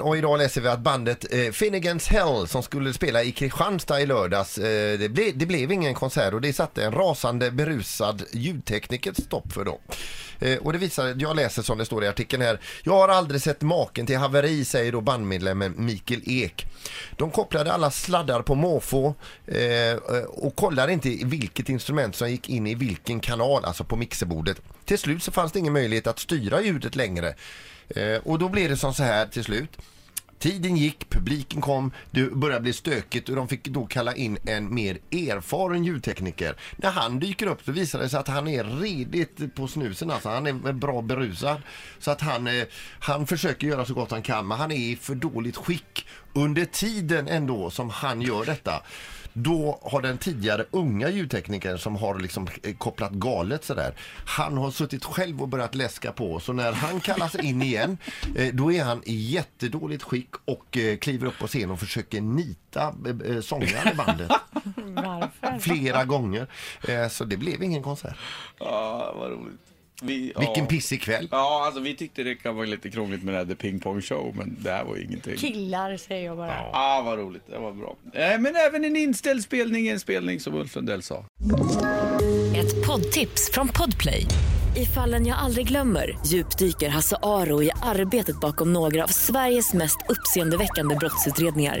morgon och idag läser vi att bandet eh, Finnegans Hell som skulle spela i Kristianstad i lördags, eh, det, ble, det blev ingen konsert och det satte en rasande berusad ljudtekniker stopp för dem. Eh, och det visar, jag läser som det står i artikeln här, jag har aldrig sett maken till haveri säger då bandmedlemmen Mikael Ek. De kopplade alla sladdar på måfå eh, eh och kollade inte vilket instrument som gick in i vilken kanal, alltså på mixerbordet. Till slut så fanns det ingen möjlighet att styra ljudet längre. Eh, och då blev det som så här till slut. Tiden gick, publiken kom, det började bli stökigt och de fick då kalla in en mer erfaren ljudtekniker. När han dyker upp så visar det sig att han är redigt på snusen, alltså han är bra berusad. Så att han, eh, han försöker göra så gott han kan men han är i för dåligt skick under tiden ändå som han gör detta då har den tidigare unga ljudteknikern som har liksom eh, kopplat galet sådär, han har suttit själv och börjat läska på. Så när han kallas in igen, eh, då är han i jättedåligt skick och eh, kliver upp på scen och försöker nita sångaren i bandet. Varför? Flera gånger. Så det blev ingen konsert. Ja, vad roligt. Vi, Vilken ja. pissig kväll. Ja, alltså vi tyckte det kan vara lite krångligt med det här The Ping Pong Show, men det här var ingenting. Killar säger jag bara. Ja, ah, vad roligt. Det var bra. Eh, men även en inställd spelning en spelning som Ulf Lundell sa. Ett poddtips från Podplay. I fallen jag aldrig glömmer djupdyker Hasse Aro i arbetet bakom några av Sveriges mest uppseendeväckande brottsutredningar